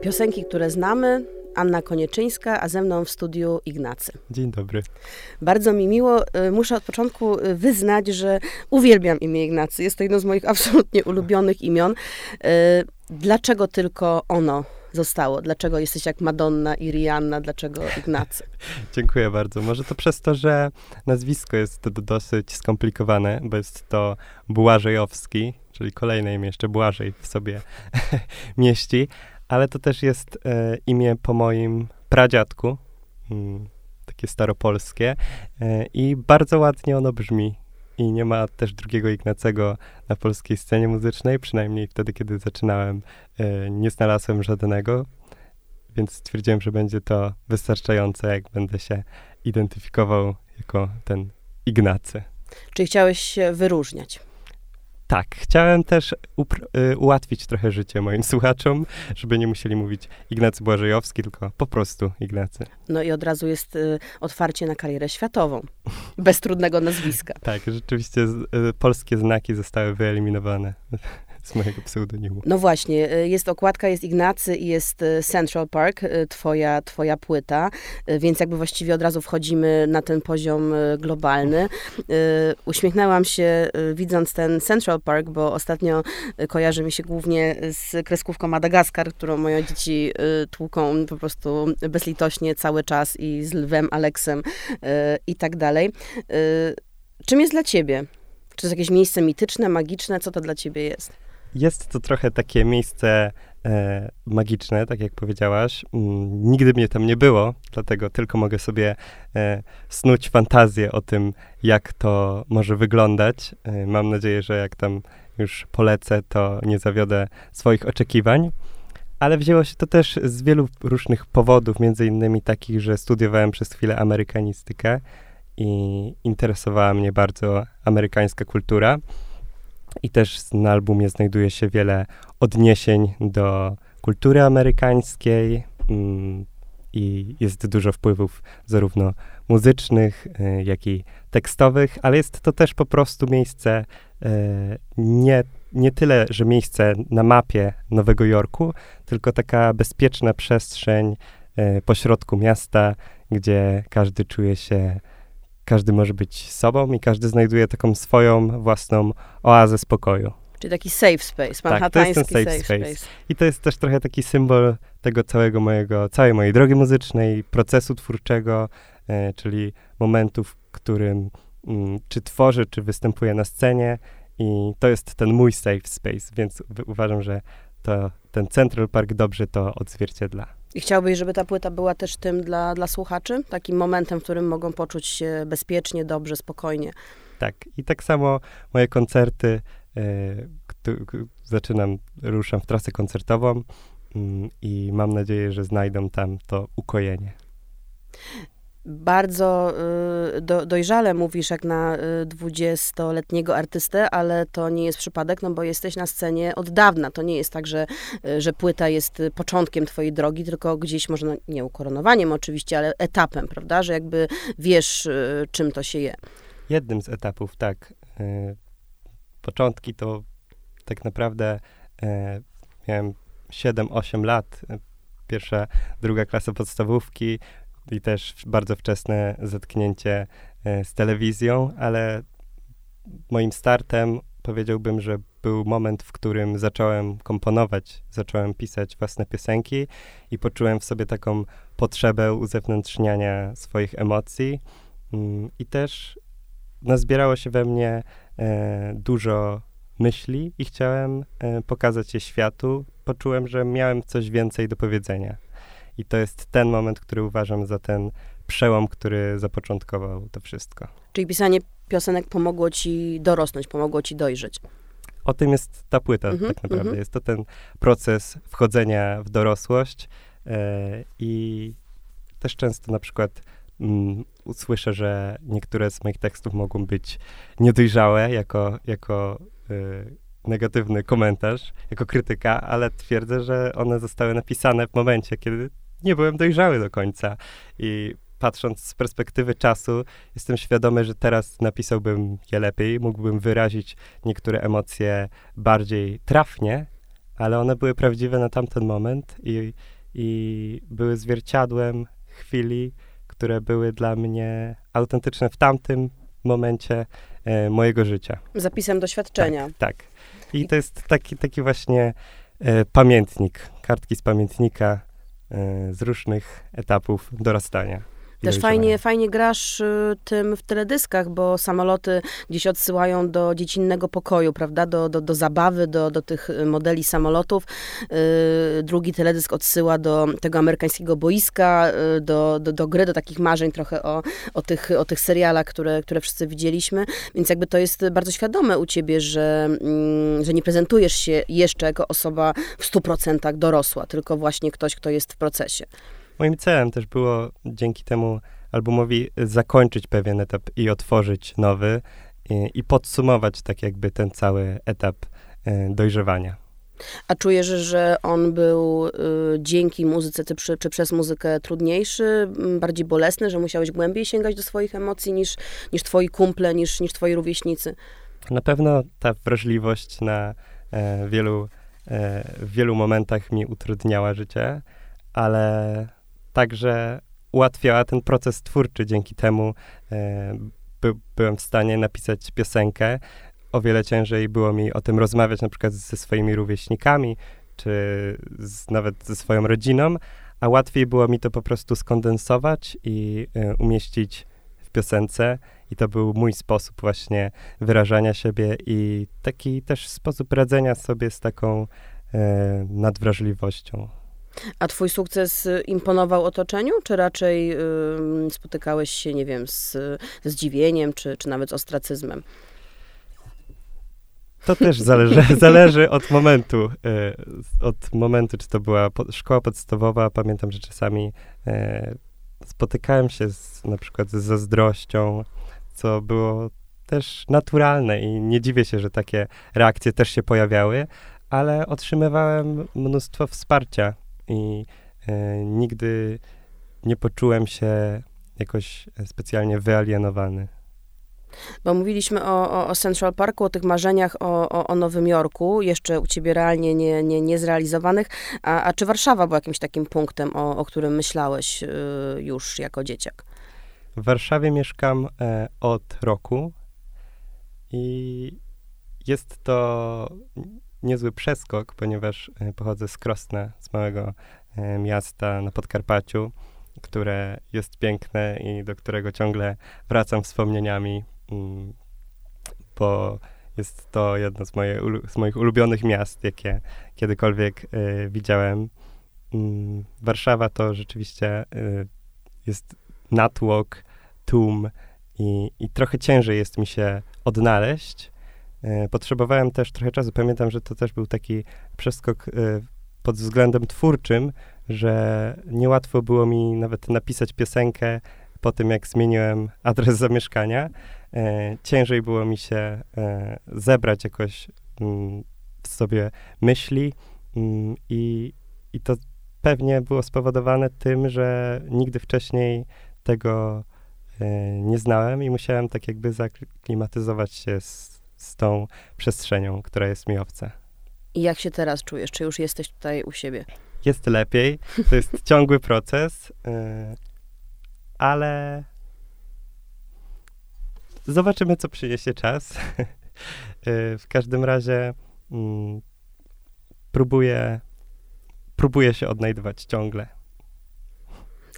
Piosenki, które znamy, Anna Konieczyńska, a ze mną w studiu Ignacy. Dzień dobry. Bardzo mi miło. Y, muszę od początku y, wyznać, że uwielbiam imię Ignacy. Jest to jedno z moich absolutnie ulubionych imion. Y, dlaczego tylko ono zostało? Dlaczego jesteś jak Madonna i Rihanna? Dlaczego Ignacy? Dziękuję bardzo. Może to przez to, że nazwisko jest dosyć skomplikowane, bo jest to Błażejowski, czyli kolejne imię jeszcze Błażej w sobie mieści, ale to też jest e, imię po moim pradziadku, mm, takie staropolskie e, i bardzo ładnie ono brzmi. I nie ma też drugiego Ignacego na polskiej scenie muzycznej, przynajmniej wtedy, kiedy zaczynałem, e, nie znalazłem żadnego, więc stwierdziłem, że będzie to wystarczające, jak będę się identyfikował jako ten Ignacy. Czyli chciałeś się wyróżniać? Tak, chciałem też y, ułatwić trochę życie moim słuchaczom, żeby nie musieli mówić Ignacy Błażejowski, tylko po prostu Ignacy. No i od razu jest y, otwarcie na karierę światową, bez trudnego nazwiska. tak, rzeczywiście y, polskie znaki zostały wyeliminowane z mojego pseudonimu. No właśnie, y, jest okładka, jest Ignacy i jest y, Central Park, y, twoja, twoja płyta, więc jakby właściwie od razu wchodzimy na ten poziom globalny. Uśmiechnęłam się widząc ten Central Park, bo ostatnio kojarzy mi się głównie z kreskówką Madagaskar, którą moje dzieci tłuką po prostu bezlitośnie cały czas i z lwem Aleksem i tak dalej. Czym jest dla ciebie? Czy to jest jakieś miejsce mityczne, magiczne? Co to dla ciebie jest? Jest to trochę takie miejsce e, magiczne, tak jak powiedziałaś. Mm, nigdy mnie tam nie było, dlatego tylko mogę sobie e, snuć fantazję o tym, jak to może wyglądać. E, mam nadzieję, że jak tam już polecę, to nie zawiodę swoich oczekiwań. Ale wzięło się to też z wielu różnych powodów, między innymi takich, że studiowałem przez chwilę amerykanistykę i interesowała mnie bardzo amerykańska kultura. I też na albumie znajduje się wiele odniesień do kultury amerykańskiej mm, i jest dużo wpływów zarówno muzycznych, y, jak i tekstowych, ale jest to też po prostu miejsce y, nie, nie tyle, że miejsce na mapie Nowego Jorku, tylko taka bezpieczna przestrzeń y, pośrodku miasta, gdzie każdy czuje się każdy może być sobą i każdy znajduje taką swoją własną oazę spokoju. Czyli taki safe space, tak, to jest ten safe, safe space. space. I to jest też trochę taki symbol tego całego mojego, całej mojej drogi muzycznej, procesu twórczego, e, czyli momentu, w którym mm, czy tworzę, czy występuję na scenie i to jest ten mój safe space, więc uważam, że to, ten Central Park dobrze to odzwierciedla. I chciałbyś, żeby ta płyta była też tym dla, dla słuchaczy? Takim momentem, w którym mogą poczuć się bezpiecznie, dobrze, spokojnie. Tak. I tak samo moje koncerty, y, zaczynam, ruszam w trasę koncertową y, i mam nadzieję, że znajdą tam to ukojenie bardzo y, do, dojrzale mówisz jak na y, dwudziestoletniego artystę, ale to nie jest przypadek, no bo jesteś na scenie od dawna. To nie jest tak, że, y, że płyta jest początkiem twojej drogi, tylko gdzieś może, no, nie ukoronowaniem oczywiście, ale etapem, prawda? Że jakby wiesz, czym to się je. Jednym z etapów, tak. Początki to tak naprawdę miałem 7-8 lat, pierwsza, druga klasa podstawówki, i też bardzo wczesne zetknięcie e, z telewizją, ale moim startem powiedziałbym, że był moment, w którym zacząłem komponować, zacząłem pisać własne piosenki i poczułem w sobie taką potrzebę uzewnętrzniania swoich emocji mm, i też nazbierało się we mnie e, dużo myśli i chciałem e, pokazać je światu. Poczułem, że miałem coś więcej do powiedzenia. I to jest ten moment, który uważam za ten przełom, który zapoczątkował to wszystko. Czyli pisanie piosenek pomogło ci dorosnąć, pomogło ci dojrzeć. O tym jest ta płyta mm -hmm, tak naprawdę. Mm -hmm. Jest to ten proces wchodzenia w dorosłość e, i też często na przykład mm, usłyszę, że niektóre z moich tekstów mogą być niedojrzałe jako, jako y, negatywny komentarz, jako krytyka, ale twierdzę, że one zostały napisane w momencie, kiedy nie byłem dojrzały do końca. I patrząc z perspektywy czasu, jestem świadomy, że teraz napisałbym je lepiej, mógłbym wyrazić niektóre emocje bardziej trafnie, ale one były prawdziwe na tamten moment i, i były zwierciadłem chwili, które były dla mnie autentyczne w tamtym momencie e, mojego życia. Zapisem doświadczenia. Tak, tak. I to jest taki, taki właśnie e, pamiętnik, kartki z pamiętnika z różnych etapów dorastania. Też fajnie, fajnie grasz y, tym w teledyskach, bo samoloty gdzieś odsyłają do dziecinnego pokoju, prawda? Do, do, do zabawy, do, do tych y, modeli samolotów. Y, drugi teledysk odsyła do tego amerykańskiego boiska, do, do, do gry, do takich marzeń trochę o, o, tych, o tych serialach, które, które wszyscy widzieliśmy. Więc jakby to jest bardzo świadome u ciebie, że, mm, że nie prezentujesz się jeszcze jako osoba w 100% dorosła, tylko właśnie ktoś, kto jest w procesie. Moim celem też było dzięki temu albumowi zakończyć pewien etap i otworzyć nowy i, i podsumować tak jakby ten cały etap y, dojrzewania. A czujesz, że on był y, dzięki muzyce czy, czy, przez muzykę trudniejszy, bardziej bolesny, że musiałeś głębiej sięgać do swoich emocji niż, niż twoi kumple, niż, niż twoi rówieśnicy? Na pewno ta wrażliwość na e, wielu, e, w wielu momentach mi utrudniała życie, ale także ułatwiała ten proces twórczy. Dzięki temu e, by, byłem w stanie napisać piosenkę. O wiele ciężej było mi o tym rozmawiać na przykład ze swoimi rówieśnikami, czy z, nawet ze swoją rodziną, a łatwiej było mi to po prostu skondensować i e, umieścić w piosence. I to był mój sposób właśnie wyrażania siebie i taki też sposób radzenia sobie z taką e, nadwrażliwością. A twój sukces y, imponował otoczeniu, czy raczej y, spotykałeś się, nie wiem, z, ze zdziwieniem, czy, czy nawet z ostracyzmem? To też zależy, zależy od momentu. Y, od momentu, czy to była po, szkoła podstawowa. Pamiętam, że czasami y, spotykałem się z, na przykład z zazdrością, co było też naturalne i nie dziwię się, że takie reakcje też się pojawiały, ale otrzymywałem mnóstwo wsparcia i e, nigdy nie poczułem się jakoś specjalnie wyalienowany. Bo mówiliśmy o, o, o, Central Parku, o tych marzeniach o, o, o, Nowym Jorku, jeszcze u ciebie realnie nie, nie, nie zrealizowanych. A, a czy Warszawa była jakimś takim punktem, o, o którym myślałeś y, już jako dzieciak? W Warszawie mieszkam e, od roku i jest to niezły przeskok, ponieważ e, pochodzę z Krosna, z małego e, miasta na Podkarpaciu, które jest piękne i do którego ciągle wracam wspomnieniami, mm, bo jest to jedno z, moje, z moich ulubionych miast, jakie kiedykolwiek e, widziałem. Mm, Warszawa to rzeczywiście jest natłok, tłum i, i trochę ciężej jest mi się odnaleźć, potrzebowałem też trochę czasu. Pamiętam, że to też był taki przeskok e, pod względem twórczym, że niełatwo było mi nawet napisać piosenkę po tym, jak zmieniłem adres zamieszkania. E, ciężej było mi się zebrać jakoś mm, w sobie myśli mm, i, i to pewnie było spowodowane tym, że nigdy wcześniej tego nie znałem i musiałem tak jakby zaklimatyzować się z z tą przestrzenią, która jest mi obca. I jak się teraz czujesz? Czy już jesteś tutaj u siebie? Jest lepiej. To jest ciągły proces, yy, ale zobaczymy, co przyniesie czas. yy, w każdym razie yy, próbuję, próbuję się odnajdywać ciągle.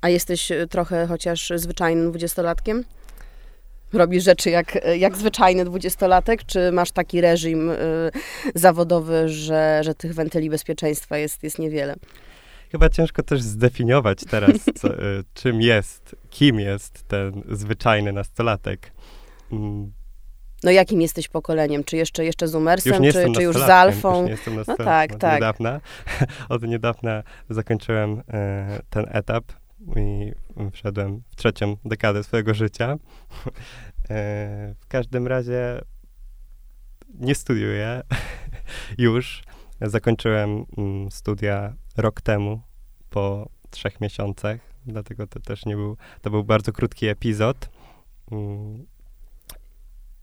A jesteś y, trochę chociaż zwyczajnym dwudziestolatkiem? Robisz rzeczy jak, jak zwyczajny dwudziestolatek, czy masz taki reżim y, zawodowy, że, że tych wentyli bezpieczeństwa jest, jest niewiele? Chyba ciężko też zdefiniować teraz, co, y, czym jest, kim jest ten zwyczajny nastolatek. Mm. No jakim jesteś pokoleniem? Czy jeszcze, jeszcze z Umersem, już czy, czy już z Alfą? Już nie jestem no tak, od tak. Niedawna, od niedawna zakończyłem e, ten etap i wszedłem w trzecią dekadę swojego życia. E, w każdym razie nie studiuję już. Zakończyłem mm, studia rok temu, po trzech miesiącach. dlatego to też nie był, to był bardzo krótki epizod. Mm.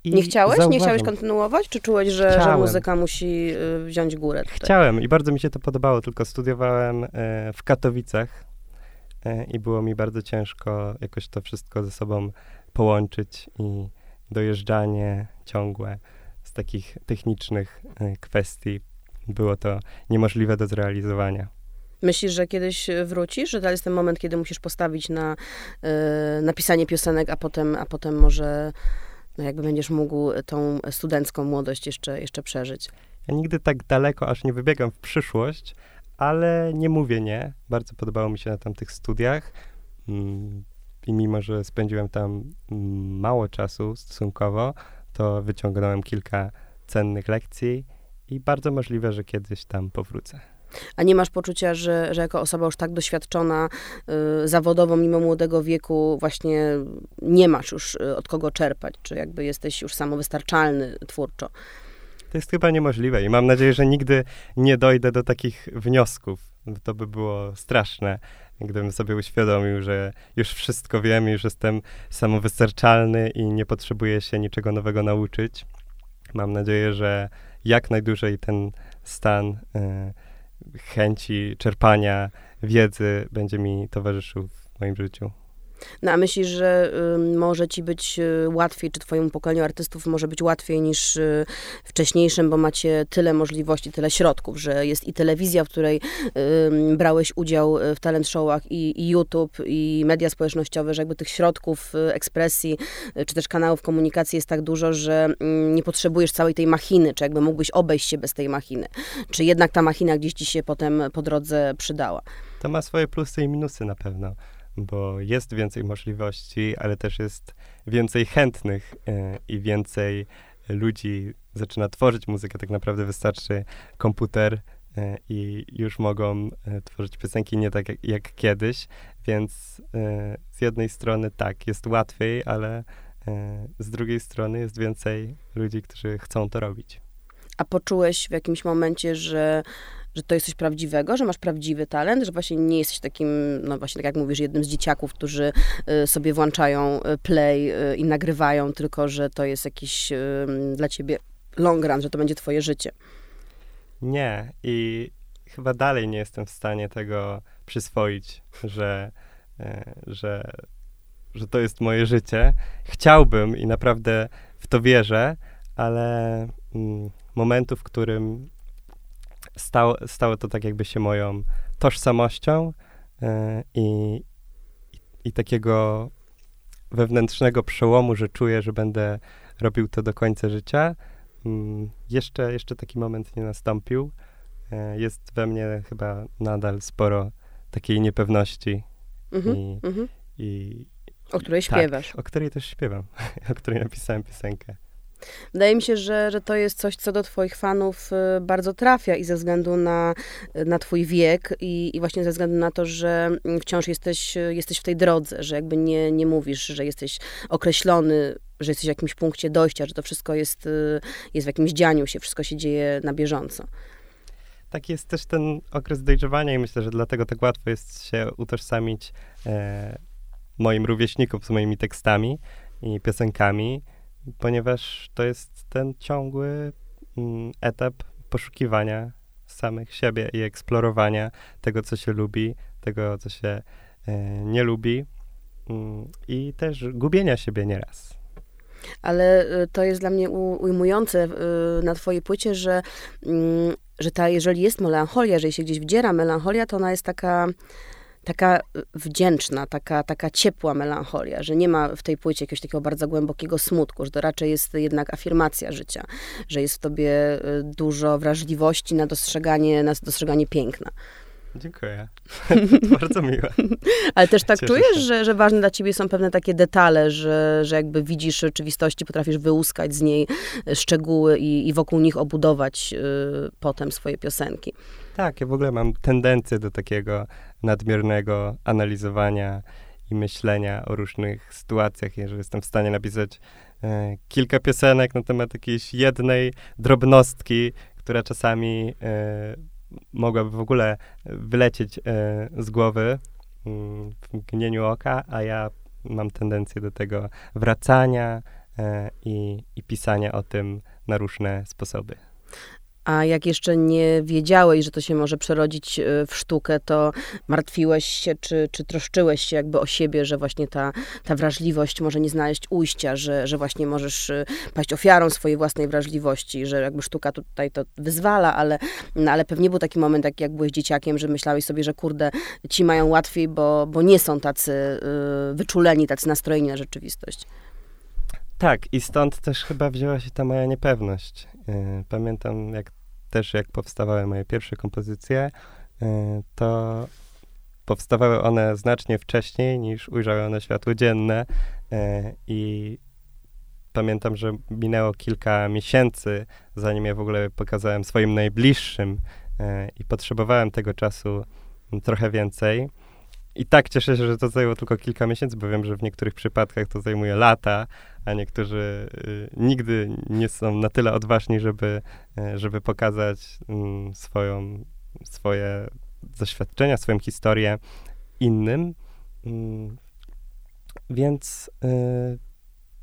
I nie chciałeś? Zauważam. Nie chciałeś kontynuować? Czy czułeś, że, że muzyka musi y, wziąć górę? Tutaj? Chciałem i bardzo mi się to podobało, tylko studiowałem e, w Katowicach i było mi bardzo ciężko jakoś to wszystko ze sobą połączyć i dojeżdżanie ciągłe z takich technicznych e, kwestii było to niemożliwe do zrealizowania. Myślisz, że kiedyś wrócisz, że to jest ten moment, kiedy musisz postawić na y, napisanie piosenek, a potem, a potem może no jakby będziesz mógł tą studencką młodość jeszcze, jeszcze przeżyć? Ja nigdy tak daleko aż nie wybiegam w przyszłość, ale nie mówię nie. Bardzo podobało mi się na tamtych studiach. Mm, I mimo, że spędziłem tam mm, mało czasu stosunkowo, to wyciągnąłem kilka cennych lekcji i bardzo możliwe, że kiedyś tam powrócę. A nie masz poczucia, że, że jako osoba już tak doświadczona y, zawodowo, mimo młodego wieku, właśnie nie masz już y, od kogo czerpać? Czy jakby jesteś już samowystarczalny twórczo? To jest chyba niemożliwe i mam nadzieję, że nigdy nie dojdę do takich wniosków. To by było straszne, gdybym sobie uświadomił, że już wszystko wiem, już jestem samowystarczalny i nie potrzebuję się niczego nowego nauczyć. Mam nadzieję, że jak najdłużej ten stan y, chęci czerpania wiedzy będzie mi towarzyszył w moim życiu. No a myślisz, że y, może ci być y, łatwiej, czy twojemu pokoleniu artystów może być łatwiej niż y, wcześniejszym, bo macie tyle możliwości, tyle środków, że jest i telewizja, w której y, brałeś udział w talent showach, i, i, YouTube, i media społecznościowe, że jakby tych środków y, ekspresji, y, czy też kanałów komunikacji jest tak dużo, że nie potrzebujesz całej tej machiny, czy jakby mógłbyś obejść się bez tej machiny. Czy jednak ta machina gdzieś ci się potem po drodze przydała? To ma swoje plusy i minusy na pewno bo jest więcej możliwości, ale też jest więcej chętnych e, i więcej ludzi zaczyna tworzyć muzykę. Tak naprawdę wystarczy komputer e, i już mogą e, tworzyć piosenki nie tak jak, jak kiedyś, więc z jednej strony tak, jest łatwiej, ale z drugiej strony jest więcej ludzi, którzy chcą to robić. A poczułeś w jakimś momencie, że że to jest coś prawdziwego, że masz prawdziwy talent, że właśnie nie jesteś takim, no właśnie tak jak mówisz, jednym z dzieciaków, którzy y, sobie włączają y, play y, i nagrywają, tylko że to jest jakiś dla ciebie long run, że to będzie twoje życie. Nie i chyba dalej nie jestem w stanie tego przyswoić, że, że, że to jest moje życie. Chciałbym i naprawdę w to wierzę, ale mm, momentu, w którym stało, stało to tak jakby się moją tożsamością yy, i, i takiego wewnętrznego przełomu, że czuję, że będę robił to do końca życia. Yy, jeszcze, jeszcze taki moment nie nastąpił. Yy, jest we mnie chyba nadal sporo takiej niepewności. Mm-hmm, i, mm-hmm. i, o której tak, śpiewasz. O której też śpiewam, o której napisałem piosenkę. Wydaje mi się, że, że to jest coś, co do Twoich fanów y, bardzo trafia i ze względu na, na Twój wiek i, i właśnie ze względu na to, że wciąż jesteś, jesteś w tej drodze, że jakby nie, nie mówisz, że jesteś określony, że jesteś w jakimś punkcie dojścia, że to wszystko jest, y, jest w jakimś dzianiu się, wszystko się dzieje na bieżąco. Tak jest też ten okres dojrzewania i myślę, że dlatego tak łatwo jest się utożsamić e, moim rówieśnikom z moimi tekstami i piosenkami, ponieważ to jest ten ciągły mm, etap poszukiwania samych siebie i eksplorowania tego, co się lubi, tego, co się e, nie lubi mm, i też gubienia siebie nieraz. Ale e, to jest dla mnie ujmujące e, na twojej płycie, że, mm, że ta, jeżeli jest melancholia, jeżeli się gdzieś wdziera melancholia, to ona jest taka taka y, wdzięczna, taka, taka ciepła melancholia, że nie ma w tej płycie jakiegoś takiego bardzo głębokiego smutku, że to raczej jest jednak afirmacja życia, że jest w tobie y, dużo wrażliwości na dostrzeganie, na dostrzeganie piękna. Dziękuję. bardzo miłe. Ale też tak Cieszę czujesz, że, że ważne dla ciebie są pewne takie detale, że, że jakby widzisz rzeczywistości, potrafisz wyłuskać z niej y, szczegóły i, i wokół nich obudować y, potem swoje piosenki. Tak, ja w ogóle mam tendencję do takiego nadmiernego analizowania i myślenia o różnych sytuacjach, jeżeli jestem w stanie napisać e, kilka piosenek na temat jakiejś jednej drobnostki, która czasami e, mogłaby w ogóle wylecieć e, z głowy, mm, w mgnieniu oka, a ja mam tendencję do tego wracania e, i, i pisania o tym na różne sposoby. A jak jeszcze nie wiedziałeś, że to się może przerodzić e, w sztukę, to martwiłeś się, czy, czy troszczyłeś się jakby o siebie, że właśnie ta, ta wrażliwość może nie znaleźć ujścia, że, że właśnie możesz e, paść ofiarą swojej własnej wrażliwości, że jakby sztuka tutaj to wyzwala, ale, no, ale pewnie był taki moment, jak, jak byłeś dzieciakiem, że myślałeś sobie, że kurde, ci mają łatwiej, bo, bo nie są tacy y, wyczuleni, tacy nastrojeni na rzeczywistość. Tak, i stąd też chyba wzięła się ta moja niepewność. Pamiętam, jak też jak powstawały moje pierwsze kompozycje, y, to powstawały one znacznie wcześniej niż ujrzały one światło dzienne y, i pamiętam, że minęło kilka miesięcy, zanim je w ogóle pokazałem swoim najbliższym y, i potrzebowałem tego czasu trochę więcej. I tak cieszę się, że to zajęło tylko kilka miesięcy, bo wiem, że w niektórych przypadkach to zajmuje lata, a niektórzy y, nigdy nie są na tyle odważni, żeby, y, żeby pokazać y, swoją, swoje doświadczenia, swoją historię innym. Mm, więc y,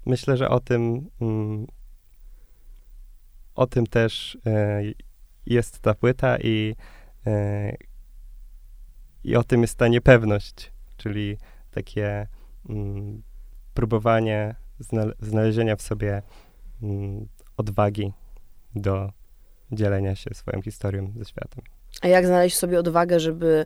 myślę, że o tym, mm, o tym też jest ta płyta i, i o tym jest ta niepewność, czyli takie mm, próbowanie znalezienia w sobie mm, odwagi do dzielenia się swoją historią ze światem. A jak znaleźć sobie odwagę, żeby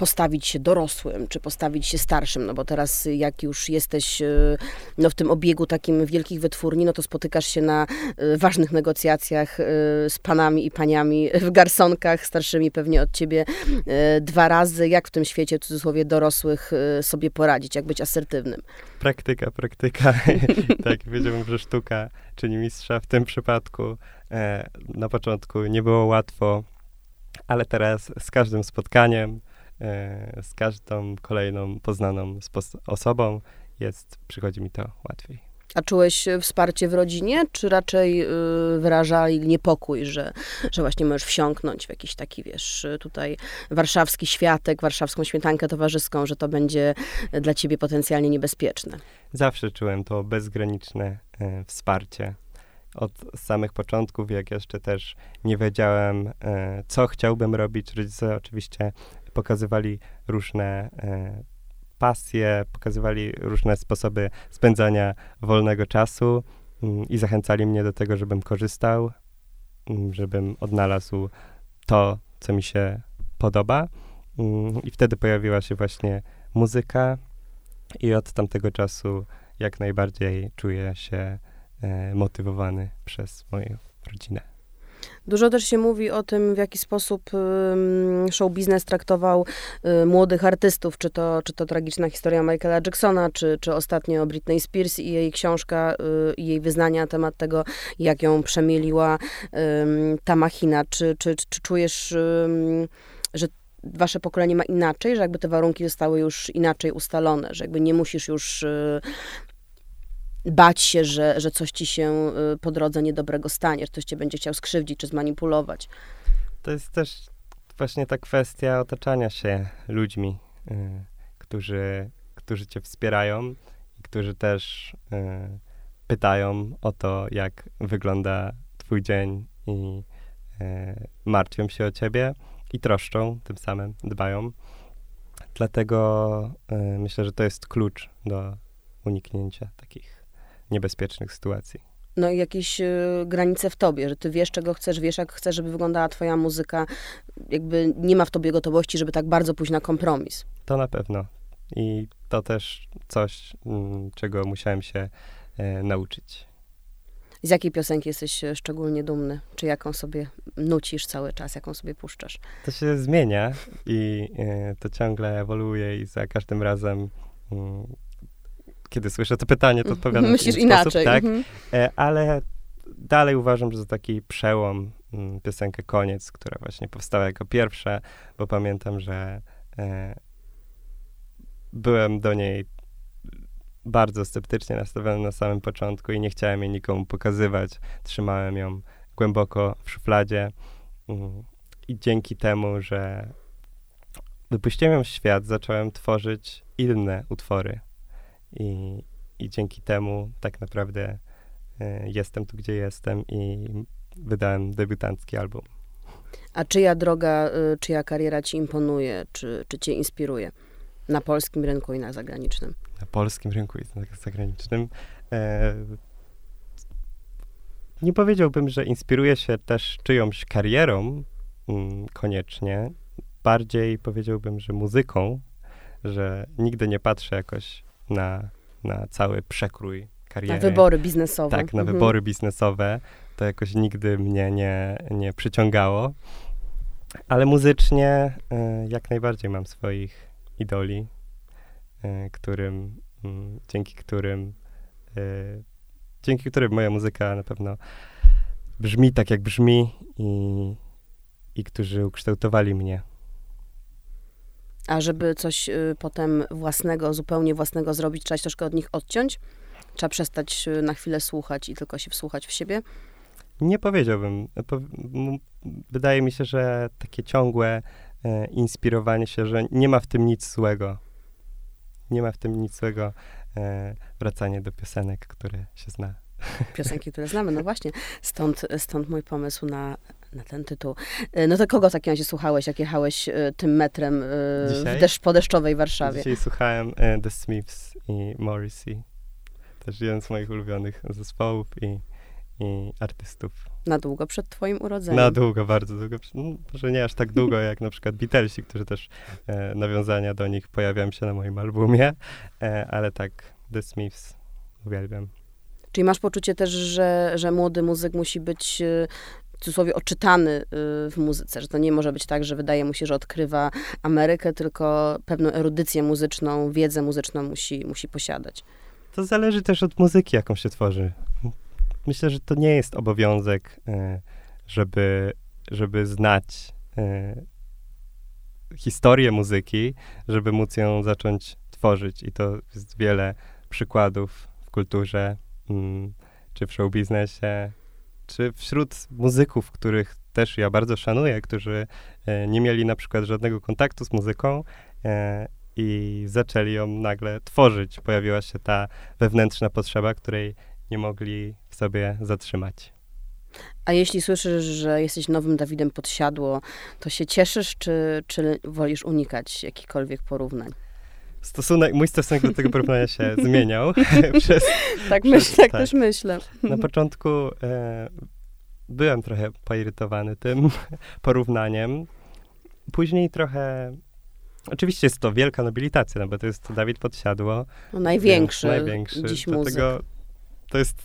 postawić się dorosłym, czy postawić się starszym, no bo teraz jak już jesteś e, no, w tym obiegu takim wielkich wytwórni, no to spotykasz się na e, ważnych negocjacjach e, z panami i paniami w garsonkach, starszymi pewnie od ciebie dwa razy. Jak w tym świecie, w cudzysłowie, dorosłych sobie poradzić, jak być asertywnym? Praktyka, praktyka. tak, wiedziałbym, że sztuka czyni mistrza w tym przypadku. Na początku nie było łatwo, ale teraz z każdym spotkaniem z każdą kolejną poznaną osobą jest, przychodzi mi to łatwiej. A czułeś wsparcie w rodzinie, czy raczej y, wyrażali niepokój, że, że właśnie możesz wsiąknąć w jakiś taki, wiesz, tutaj warszawski światek, warszawską śmietankę towarzyską, że to będzie dla ciebie potencjalnie niebezpieczne? Zawsze czułem to bezgraniczne e, wsparcie. Od samych początków, jak jeszcze też nie wiedziałem, e, co chciałbym robić. Rodzice oczywiście pokazywali różne e, pasje, pokazywali różne sposoby spędzania wolnego czasu mm, i zachęcali mnie do tego, żebym korzystał, mm, żebym odnalazł to, co mi się podoba. Mm, I wtedy pojawiła się właśnie muzyka, i od tamtego czasu jak najbardziej czuję się e, motywowany przez moją rodzinę. Dużo też się mówi o tym, w jaki sposób show biznes traktował y, młodych artystów, czy to, czy to tragiczna historia Michaela Jacksona, czy, czy ostatnio Britney Spears i jej książka y, i jej wyznania na temat tego, jak ją przemieliła ta machina. Czy, czy, czy czujesz, że wasze pokolenie ma inaczej, że jakby te warunki zostały już inaczej ustalone, że jakby nie musisz już y, bać się, że, że coś ci się y, po drodze niedobrego stanie, że ktoś cię będzie chciał skrzywdzić czy zmanipulować. To jest też właśnie ta kwestia otaczania się ludźmi, y, którzy, którzy cię wspierają i którzy też y, pytają o to, jak wygląda twój dzień i y, martwią się o ciebie i troszczą, tym samym dbają. Dlatego y, myślę, że to jest klucz do uniknięcia takich niebezpiecznych sytuacji. No i jakieś y, granice w tobie, że ty wiesz, czego chcesz, wiesz, jak chcesz, żeby wyglądała twoja muzyka. Jakby nie ma w tobie gotowości, żeby tak bardzo pójść na kompromis. To na pewno. I to też coś, mm, czego musiałem się e, nauczyć. Z jakiej piosenki jesteś e, szczególnie dumny? Czy jaką sobie nucisz cały czas, jaką sobie puszczasz? To się zmienia i e, to ciągle ewoluuje i za każdym razem mm, kiedy słyszę to pytanie, to odpowiadam Myślisz w inaczej. Sposób, tak, mhm. E, ale dalej uważam, że to taki przełom mm, piosenkę Koniec, która właśnie powstała jako pierwsza, bo pamiętam, że e, byłem do niej bardzo sceptycznie nastawiony na samym początku i nie chciałem jej nikomu pokazywać. Trzymałem ją głęboko w szufladzie mm, i dzięki temu, że wypuściłem ją w świat, zacząłem tworzyć inne utwory. I, i dzięki temu tak naprawdę y, jestem tu, gdzie jestem i wydałem debiutancki album. A czyja droga, y, czyja kariera ci imponuje, czy, czy cię inspiruje? Na polskim rynku i na zagranicznym. Na polskim rynku i na zagranicznym. E, nie powiedziałbym, że inspiruje się też czyjąś karierą mm, koniecznie. Bardziej powiedziałbym, że muzyką, że nigdy nie patrzę jakoś na, na cały przekrój kariery. Na wybory biznesowe. Tak, na Mhm. wybory biznesowe. To jakoś nigdy mnie nie, nie przyciągało. Ale muzycznie y, jak najbardziej mam swoich idoli, y, którym, mm, dzięki którym y, dzięki którym moja muzyka na pewno brzmi tak, jak brzmi i, i którzy ukształtowali mnie. A żeby coś y, potem własnego, zupełnie własnego zrobić, trzeba się troszkę od nich odciąć? Trzeba przestać y, na chwilę słuchać i tylko się wsłuchać w siebie? Nie powiedziałbym. Wydaje mi się, że takie ciągłe e, inspirowanie się, że nie ma w tym nic złego. Nie ma w tym nic złego e, wracanie do piosenek, które się zna. Piosenki, które znamy, no właśnie. Stąd, stąd mój pomysł na, na ten tytuł. Y, No to kogo w takim razie słuchałeś, jak jechałeś y, tym metrem y, w deszcz, po deszczowej Warszawie? Dzisiaj słuchałem e, The Smiths i Morrissey. Też jeden z moich ulubionych zespołów i, i artystów. Na długo przed twoim urodzeniem. Na długo, bardzo długo. No, może nie aż tak długo jak na przykład Beatlesi, którzy też e, nawiązania do nich pojawiają się na moim albumie, e, ale tak, The Smiths uwielbiam. Czyli masz poczucie też, że, że młody muzyk musi być w cudzysłowie oczytany y, w muzyce, że to nie może być tak, że wydaje mu się, że odkrywa Amerykę, tylko pewną erudycję muzyczną, wiedzę muzyczną musi, musi posiadać. To zależy też od muzyki, jaką się tworzy. Myślę, że to nie jest obowiązek, e, żeby, żeby znać e, historię muzyki, żeby móc ją zacząć tworzyć. I to jest wiele przykładów w kulturze, mm, czy w show biznesie, czy wśród muzyków, których też ja bardzo szanuję, którzy e, nie mieli na przykład żadnego kontaktu z muzyką e, i zaczęli ją nagle tworzyć. Pojawiła się ta wewnętrzna potrzeba, której nie mogli w sobie zatrzymać. A jeśli słyszysz, że jesteś nowym Dawidem Podsiadło, to się cieszysz, czy, czy wolisz unikać jakichkolwiek porównań? Stosunek, mój stosunek do tego porównania się zmieniał przez Tak, Przez- tak, tak. też myślę. Na początku e, byłem trochę poirytowany tym porównaniem. Później trochę. Oczywiście jest to wielka nobilitacja, no bo to jest Dawid Podsiadło. No, największy, największy. dziś muzyk. Dlatego to jest.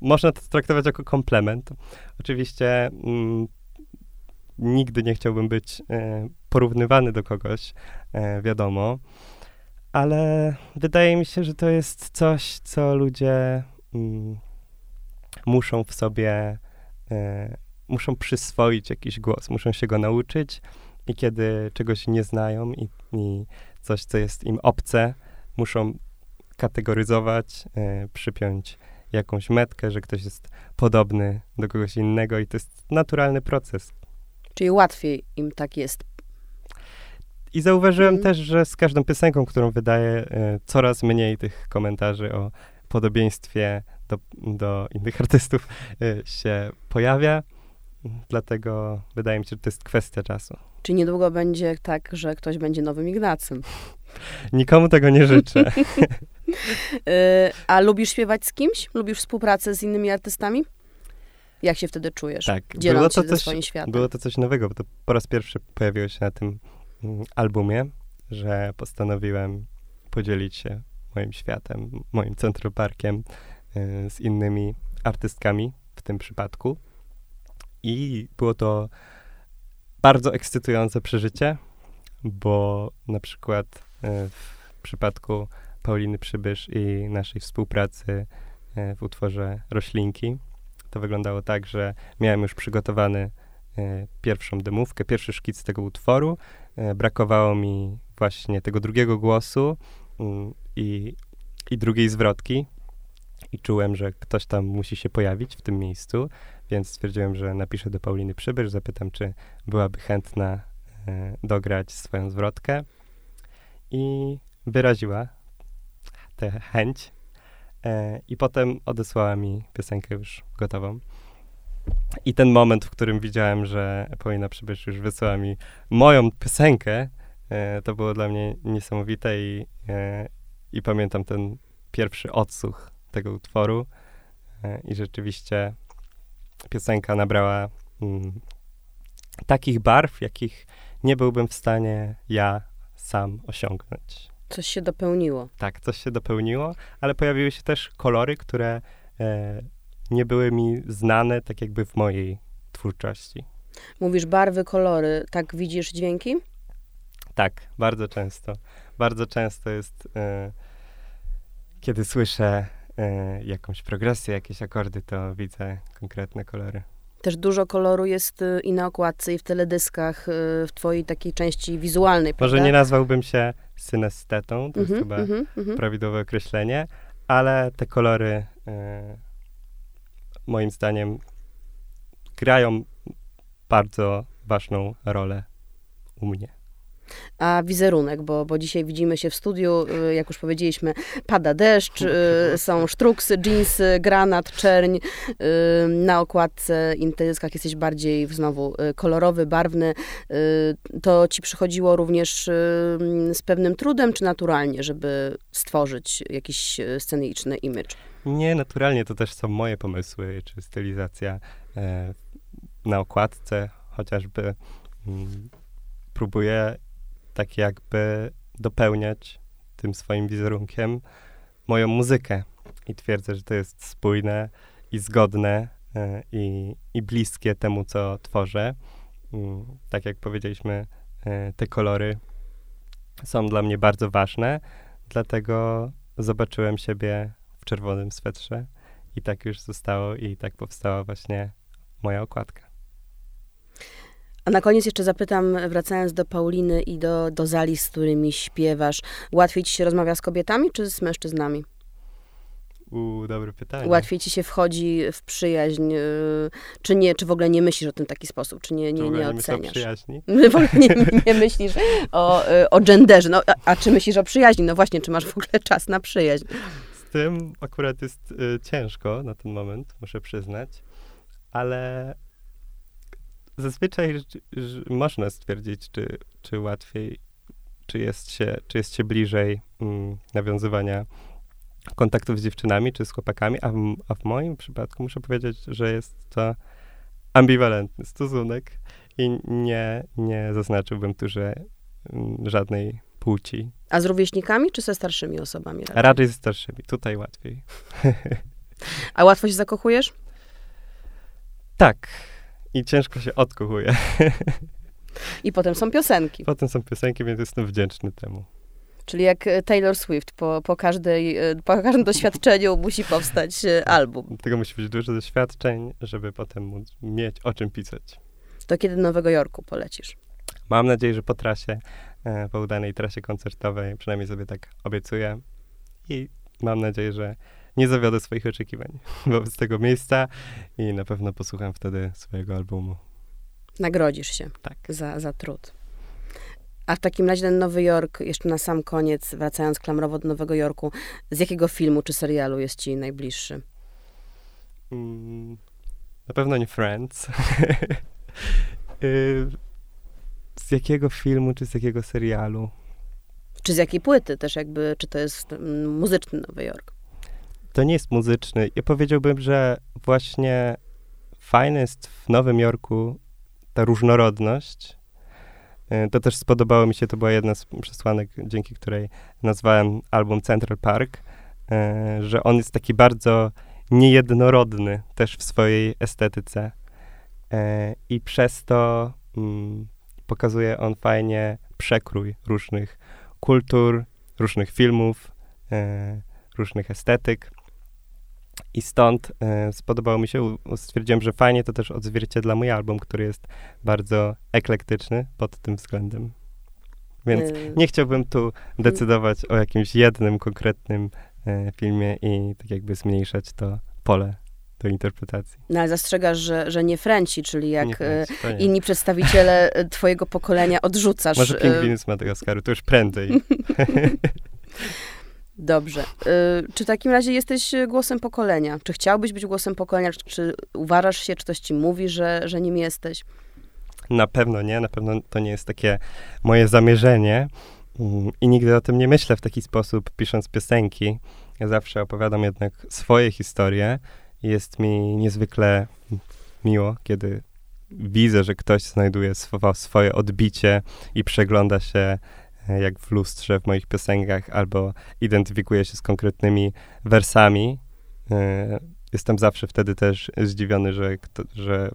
Można to traktować jako komplement. Oczywiście mm, nigdy nie chciałbym być e, porównywany do kogoś, e, wiadomo, ale wydaje mi się, że to jest coś, co ludzie mm, muszą w sobie, e, muszą przyswoić jakiś głos, muszą się go nauczyć i kiedy czegoś nie znają i, i coś, co jest im obce, muszą kategoryzować, e, przypiąć jakąś metkę, że ktoś jest podobny do kogoś innego i to jest naturalny proces. Czyli łatwiej im tak jest. I zauważyłem Mhm. też, że z każdą piosenką, którą wydaję, e, coraz mniej tych komentarzy o podobieństwie do, do innych artystów e, się pojawia. Dlatego wydaje mi się, że to jest kwestia czasu. Czy niedługo będzie tak, że ktoś będzie nowym Ignacym? Nikomu tego nie życzę. Y, a lubisz śpiewać z kimś? Lubisz współpracę z innymi artystami? Jak się wtedy czujesz? tak, Dzieląc było to, coś, było to coś nowego, bo to po raz pierwszy pojawiło się na tym mm, albumie, że postanowiłem podzielić się moim światem, moim Central Parkiem y, z innymi artystkami w tym przypadku. I było to bardzo ekscytujące przeżycie, bo na przykład y, w przypadku Pauliny Przybysz i naszej współpracy y, w utworze Roślinki, to wyglądało tak, że miałem już przygotowany pierwszą demówkę, pierwszy szkic tego utworu. E, brakowało mi właśnie tego drugiego głosu mm, i, i drugiej zwrotki. I czułem, że ktoś tam musi się pojawić w tym miejscu, więc stwierdziłem, że napiszę do Pauliny Przybysz, zapytam, czy byłaby chętna e, dograć swoją zwrotkę i wyraziła tę chęć e, i potem odesłała mi piosenkę już gotową. I ten moment, w którym widziałem, że Paulina Przybysz już wysłała mi moją piosenkę, e, to było dla mnie niesamowite i, e, i pamiętam ten pierwszy odsłuch tego utworu e, i rzeczywiście piosenka nabrała mm, takich barw, jakich nie byłbym w stanie ja sam osiągnąć. Coś się dopełniło. Tak, coś się dopełniło, ale pojawiły się też kolory, które nie były mi znane tak jakby w mojej twórczości. Mówisz barwy, kolory, tak widzisz dźwięki? Tak, bardzo często. Bardzo często jest, e, kiedy słyszę e, jakąś progresję, jakieś akordy, to widzę konkretne kolory. Też dużo koloru jest y, i na okładce, i w teledyskach, y, w twojej takiej części wizualnej, Może prawda? nie nazwałbym się synestetą, to jest Mhm, chyba mhm, mhm. prawidłowe określenie, ale te kolory e, moim zdaniem grają bardzo ważną rolę u mnie. A wizerunek, bo, bo dzisiaj widzimy się w studiu, y, jak już powiedzieliśmy, pada deszcz, y, są sztruksy, dżinsy, granat, czerń. y, Na okładce i na teledyskach jesteś bardziej znowu kolorowy, barwny. To ci przychodziło również z pewnym trudem, czy naturalnie, żeby stworzyć jakiś sceniczny image? Nie, naturalnie to też są moje pomysły, czy stylizacja e, na okładce, chociażby mm, próbuję tak jakby dopełniać tym swoim wizerunkiem moją muzykę i twierdzę, że to jest spójne i zgodne e, i, i bliskie temu, co tworzę. Mm, tak jak powiedzieliśmy, e, te kolory są dla mnie bardzo ważne, dlatego zobaczyłem siebie czerwonym swetrze i tak już zostało i tak powstała właśnie moja okładka. A na koniec jeszcze zapytam, wracając do Pauliny i do, do Zali, z którymi śpiewasz, łatwiej ci się rozmawia z kobietami, czy z mężczyznami? U, dobre pytanie. Łatwiej ci się wchodzi w przyjaźń, y, czy nie, czy w ogóle nie myślisz o tym w taki sposób, czy nie, nie, nie o oceniasz? przyjaźni. W ogóle nie, nie myślisz o, y, o genderze, no, a, a czy myślisz o przyjaźni? No właśnie, czy masz w ogóle czas na przyjaźń? Tym akurat jest y, ciężko na ten moment, muszę przyznać, ale zazwyczaj można stwierdzić, czy, czy łatwiej, czy jest się, czy jest się bliżej mm, nawiązywania kontaktów z dziewczynami, czy z chłopakami, a w, a w moim przypadku muszę powiedzieć, że jest to ambiwalentny stosunek i nie, nie zaznaczyłbym tu, że mm, żadnej płci. A z rówieśnikami, czy ze starszymi osobami? Raczej? Raczej ze starszymi, tutaj łatwiej. A łatwo się zakochujesz? Tak. I ciężko się odkochuje. I potem są piosenki. Potem są piosenki, więc jestem wdzięczny temu. Czyli jak e, Taylor Swift, po, po, każdej, e, po każdym doświadczeniu musi powstać e, album. Tego musi być dużo doświadczeń, żeby potem móc mieć o czym pisać. To kiedy do Nowego Jorku polecisz? Mam nadzieję, że po trasie, po udanej trasie koncertowej, przynajmniej sobie tak obiecuję. I mam nadzieję, że nie zawiodę swoich oczekiwań wobec tego miejsca i na pewno posłucham wtedy swojego albumu. Nagrodzisz się Tak. za, za trud. A w takim razie ten Nowy Jork, jeszcze na sam koniec, wracając klamrowo do Nowego Jorku, z jakiego filmu czy serialu jest ci najbliższy? Mm, na pewno nie Friends. Y, z jakiego filmu czy z jakiego serialu? Czy z jakiej płyty też jakby, czy to jest mm, muzyczny Nowy Jork? To nie jest muzyczny. Ja powiedziałbym, że właśnie fajne jest w Nowym Jorku ta różnorodność. Y, To też spodobało mi się, to była jedna z przesłanek, dzięki której nazwałem album Central Park, y, że on jest taki bardzo niejednorodny też w swojej estetyce. E, I przez to mm, pokazuje on fajnie przekrój różnych kultur, różnych filmów, e, różnych estetyk. I stąd e, spodobało mi się, stwierdziłem, że fajnie to też odzwierciedla mój album, który jest bardzo eklektyczny pod tym względem. Więc Y, nie chciałbym tu decydować o jakimś jednym konkretnym e, filmie i tak jakby zmniejszać to pole do interpretacji. No ale zastrzegasz, że, że nie Frenci, czyli jak Nie e, nie. inni przedstawiciele e, twojego pokolenia odrzucasz. Może e, pingwiny z Madagaskaru, to już prędzej. Dobrze. Czy w takim razie jesteś głosem pokolenia? Czy chciałbyś być głosem pokolenia? Czy, czy uważasz się, czy ktoś ci mówi, że, że nim jesteś? Na pewno nie, na pewno to nie jest takie moje zamierzenie mm, i nigdy o tym nie myślę w taki sposób, pisząc piosenki. Ja zawsze opowiadam jednak swoje historie jest mi niezwykle miło, kiedy widzę, że ktoś znajduje swo- swoje odbicie i przegląda się e, jak w lustrze w moich piosenkach albo identyfikuje się z konkretnymi wersami. E, Jestem zawsze wtedy też zdziwiony, że, że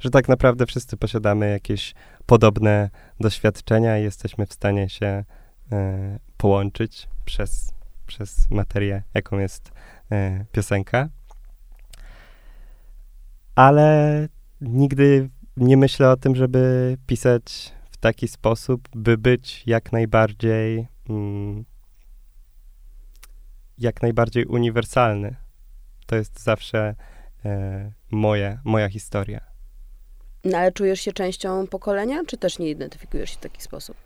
że tak naprawdę wszyscy posiadamy jakieś podobne doświadczenia i jesteśmy w stanie się e, połączyć przez, przez materię, jaką jest piosenka. Ale nigdy nie myślę o tym, żeby pisać w taki sposób, by być jak najbardziej mm, jak najbardziej uniwersalny. To jest zawsze e, moje, moja historia. No ale czujesz się częścią pokolenia, czy też nie identyfikujesz się w taki sposób?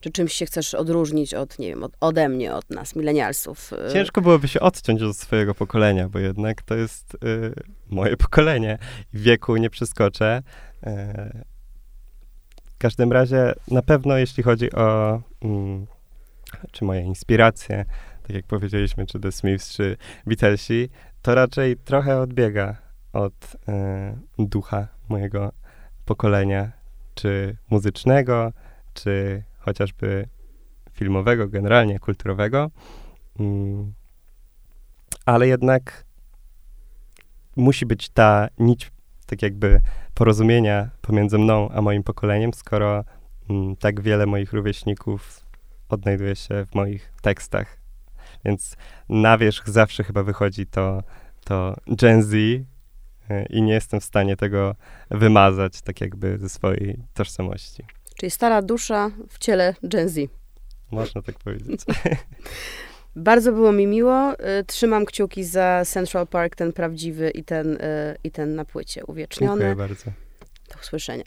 Czy czymś się chcesz odróżnić od, nie wiem, od, ode mnie, od nas, milenialsów? y? Ciężko byłoby się odciąć od swojego pokolenia, bo jednak to jest y, moje pokolenie. W wieku nie przeskoczę. E, w każdym razie na pewno jeśli chodzi o mm, czy moje inspiracje, tak jak powiedzieliśmy, czy The Smiths, czy Beatlesi, to raczej trochę odbiega od e, ducha mojego pokolenia, czy muzycznego, czy chociażby filmowego, generalnie kulturowego. Mm, ale jednak musi być ta nić, tak jakby porozumienia pomiędzy mną a moim pokoleniem, skoro mm, tak wiele moich rówieśników odnajduje się w moich tekstach. Więc na wierzch zawsze chyba wychodzi to, to Gen Z y, i nie jestem w stanie tego wymazać tak jakby ze swojej tożsamości. Czyli stara dusza w ciele Gen Z. Można tak powiedzieć. Bardzo było mi miło. Y, Trzymam kciuki za Central Park, ten prawdziwy i ten, y, i ten na płycie uwieczniony. Dziękuję bardzo. Do usłyszenia.